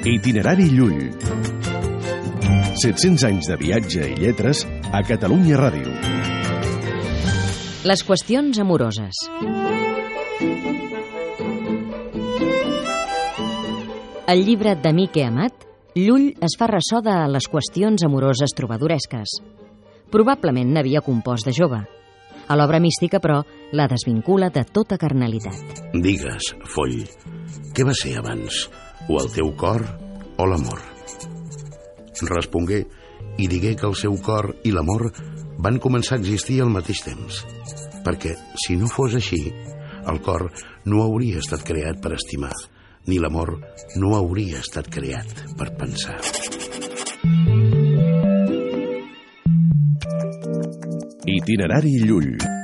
Itinerari Llull. 700 anys de viatge i lletres a Catalunya Ràdio. Les qüestions amoroses. El llibre de Mique Amat, Llull es fa ressò de les qüestions amoroses trobadoresques. Probablement n'havia compost de jove. A l'obra mística, però, la desvincula de tota carnalitat. Digues, foll, què va ser abans? O el teu cor o l'amor? Respongué i digué que el seu cor i l'amor van començar a existir al mateix temps. Perquè, si no fos així, el cor no hauria estat creat per estimar, ni l'amor no hauria estat creat per pensar. Itinerari Llull.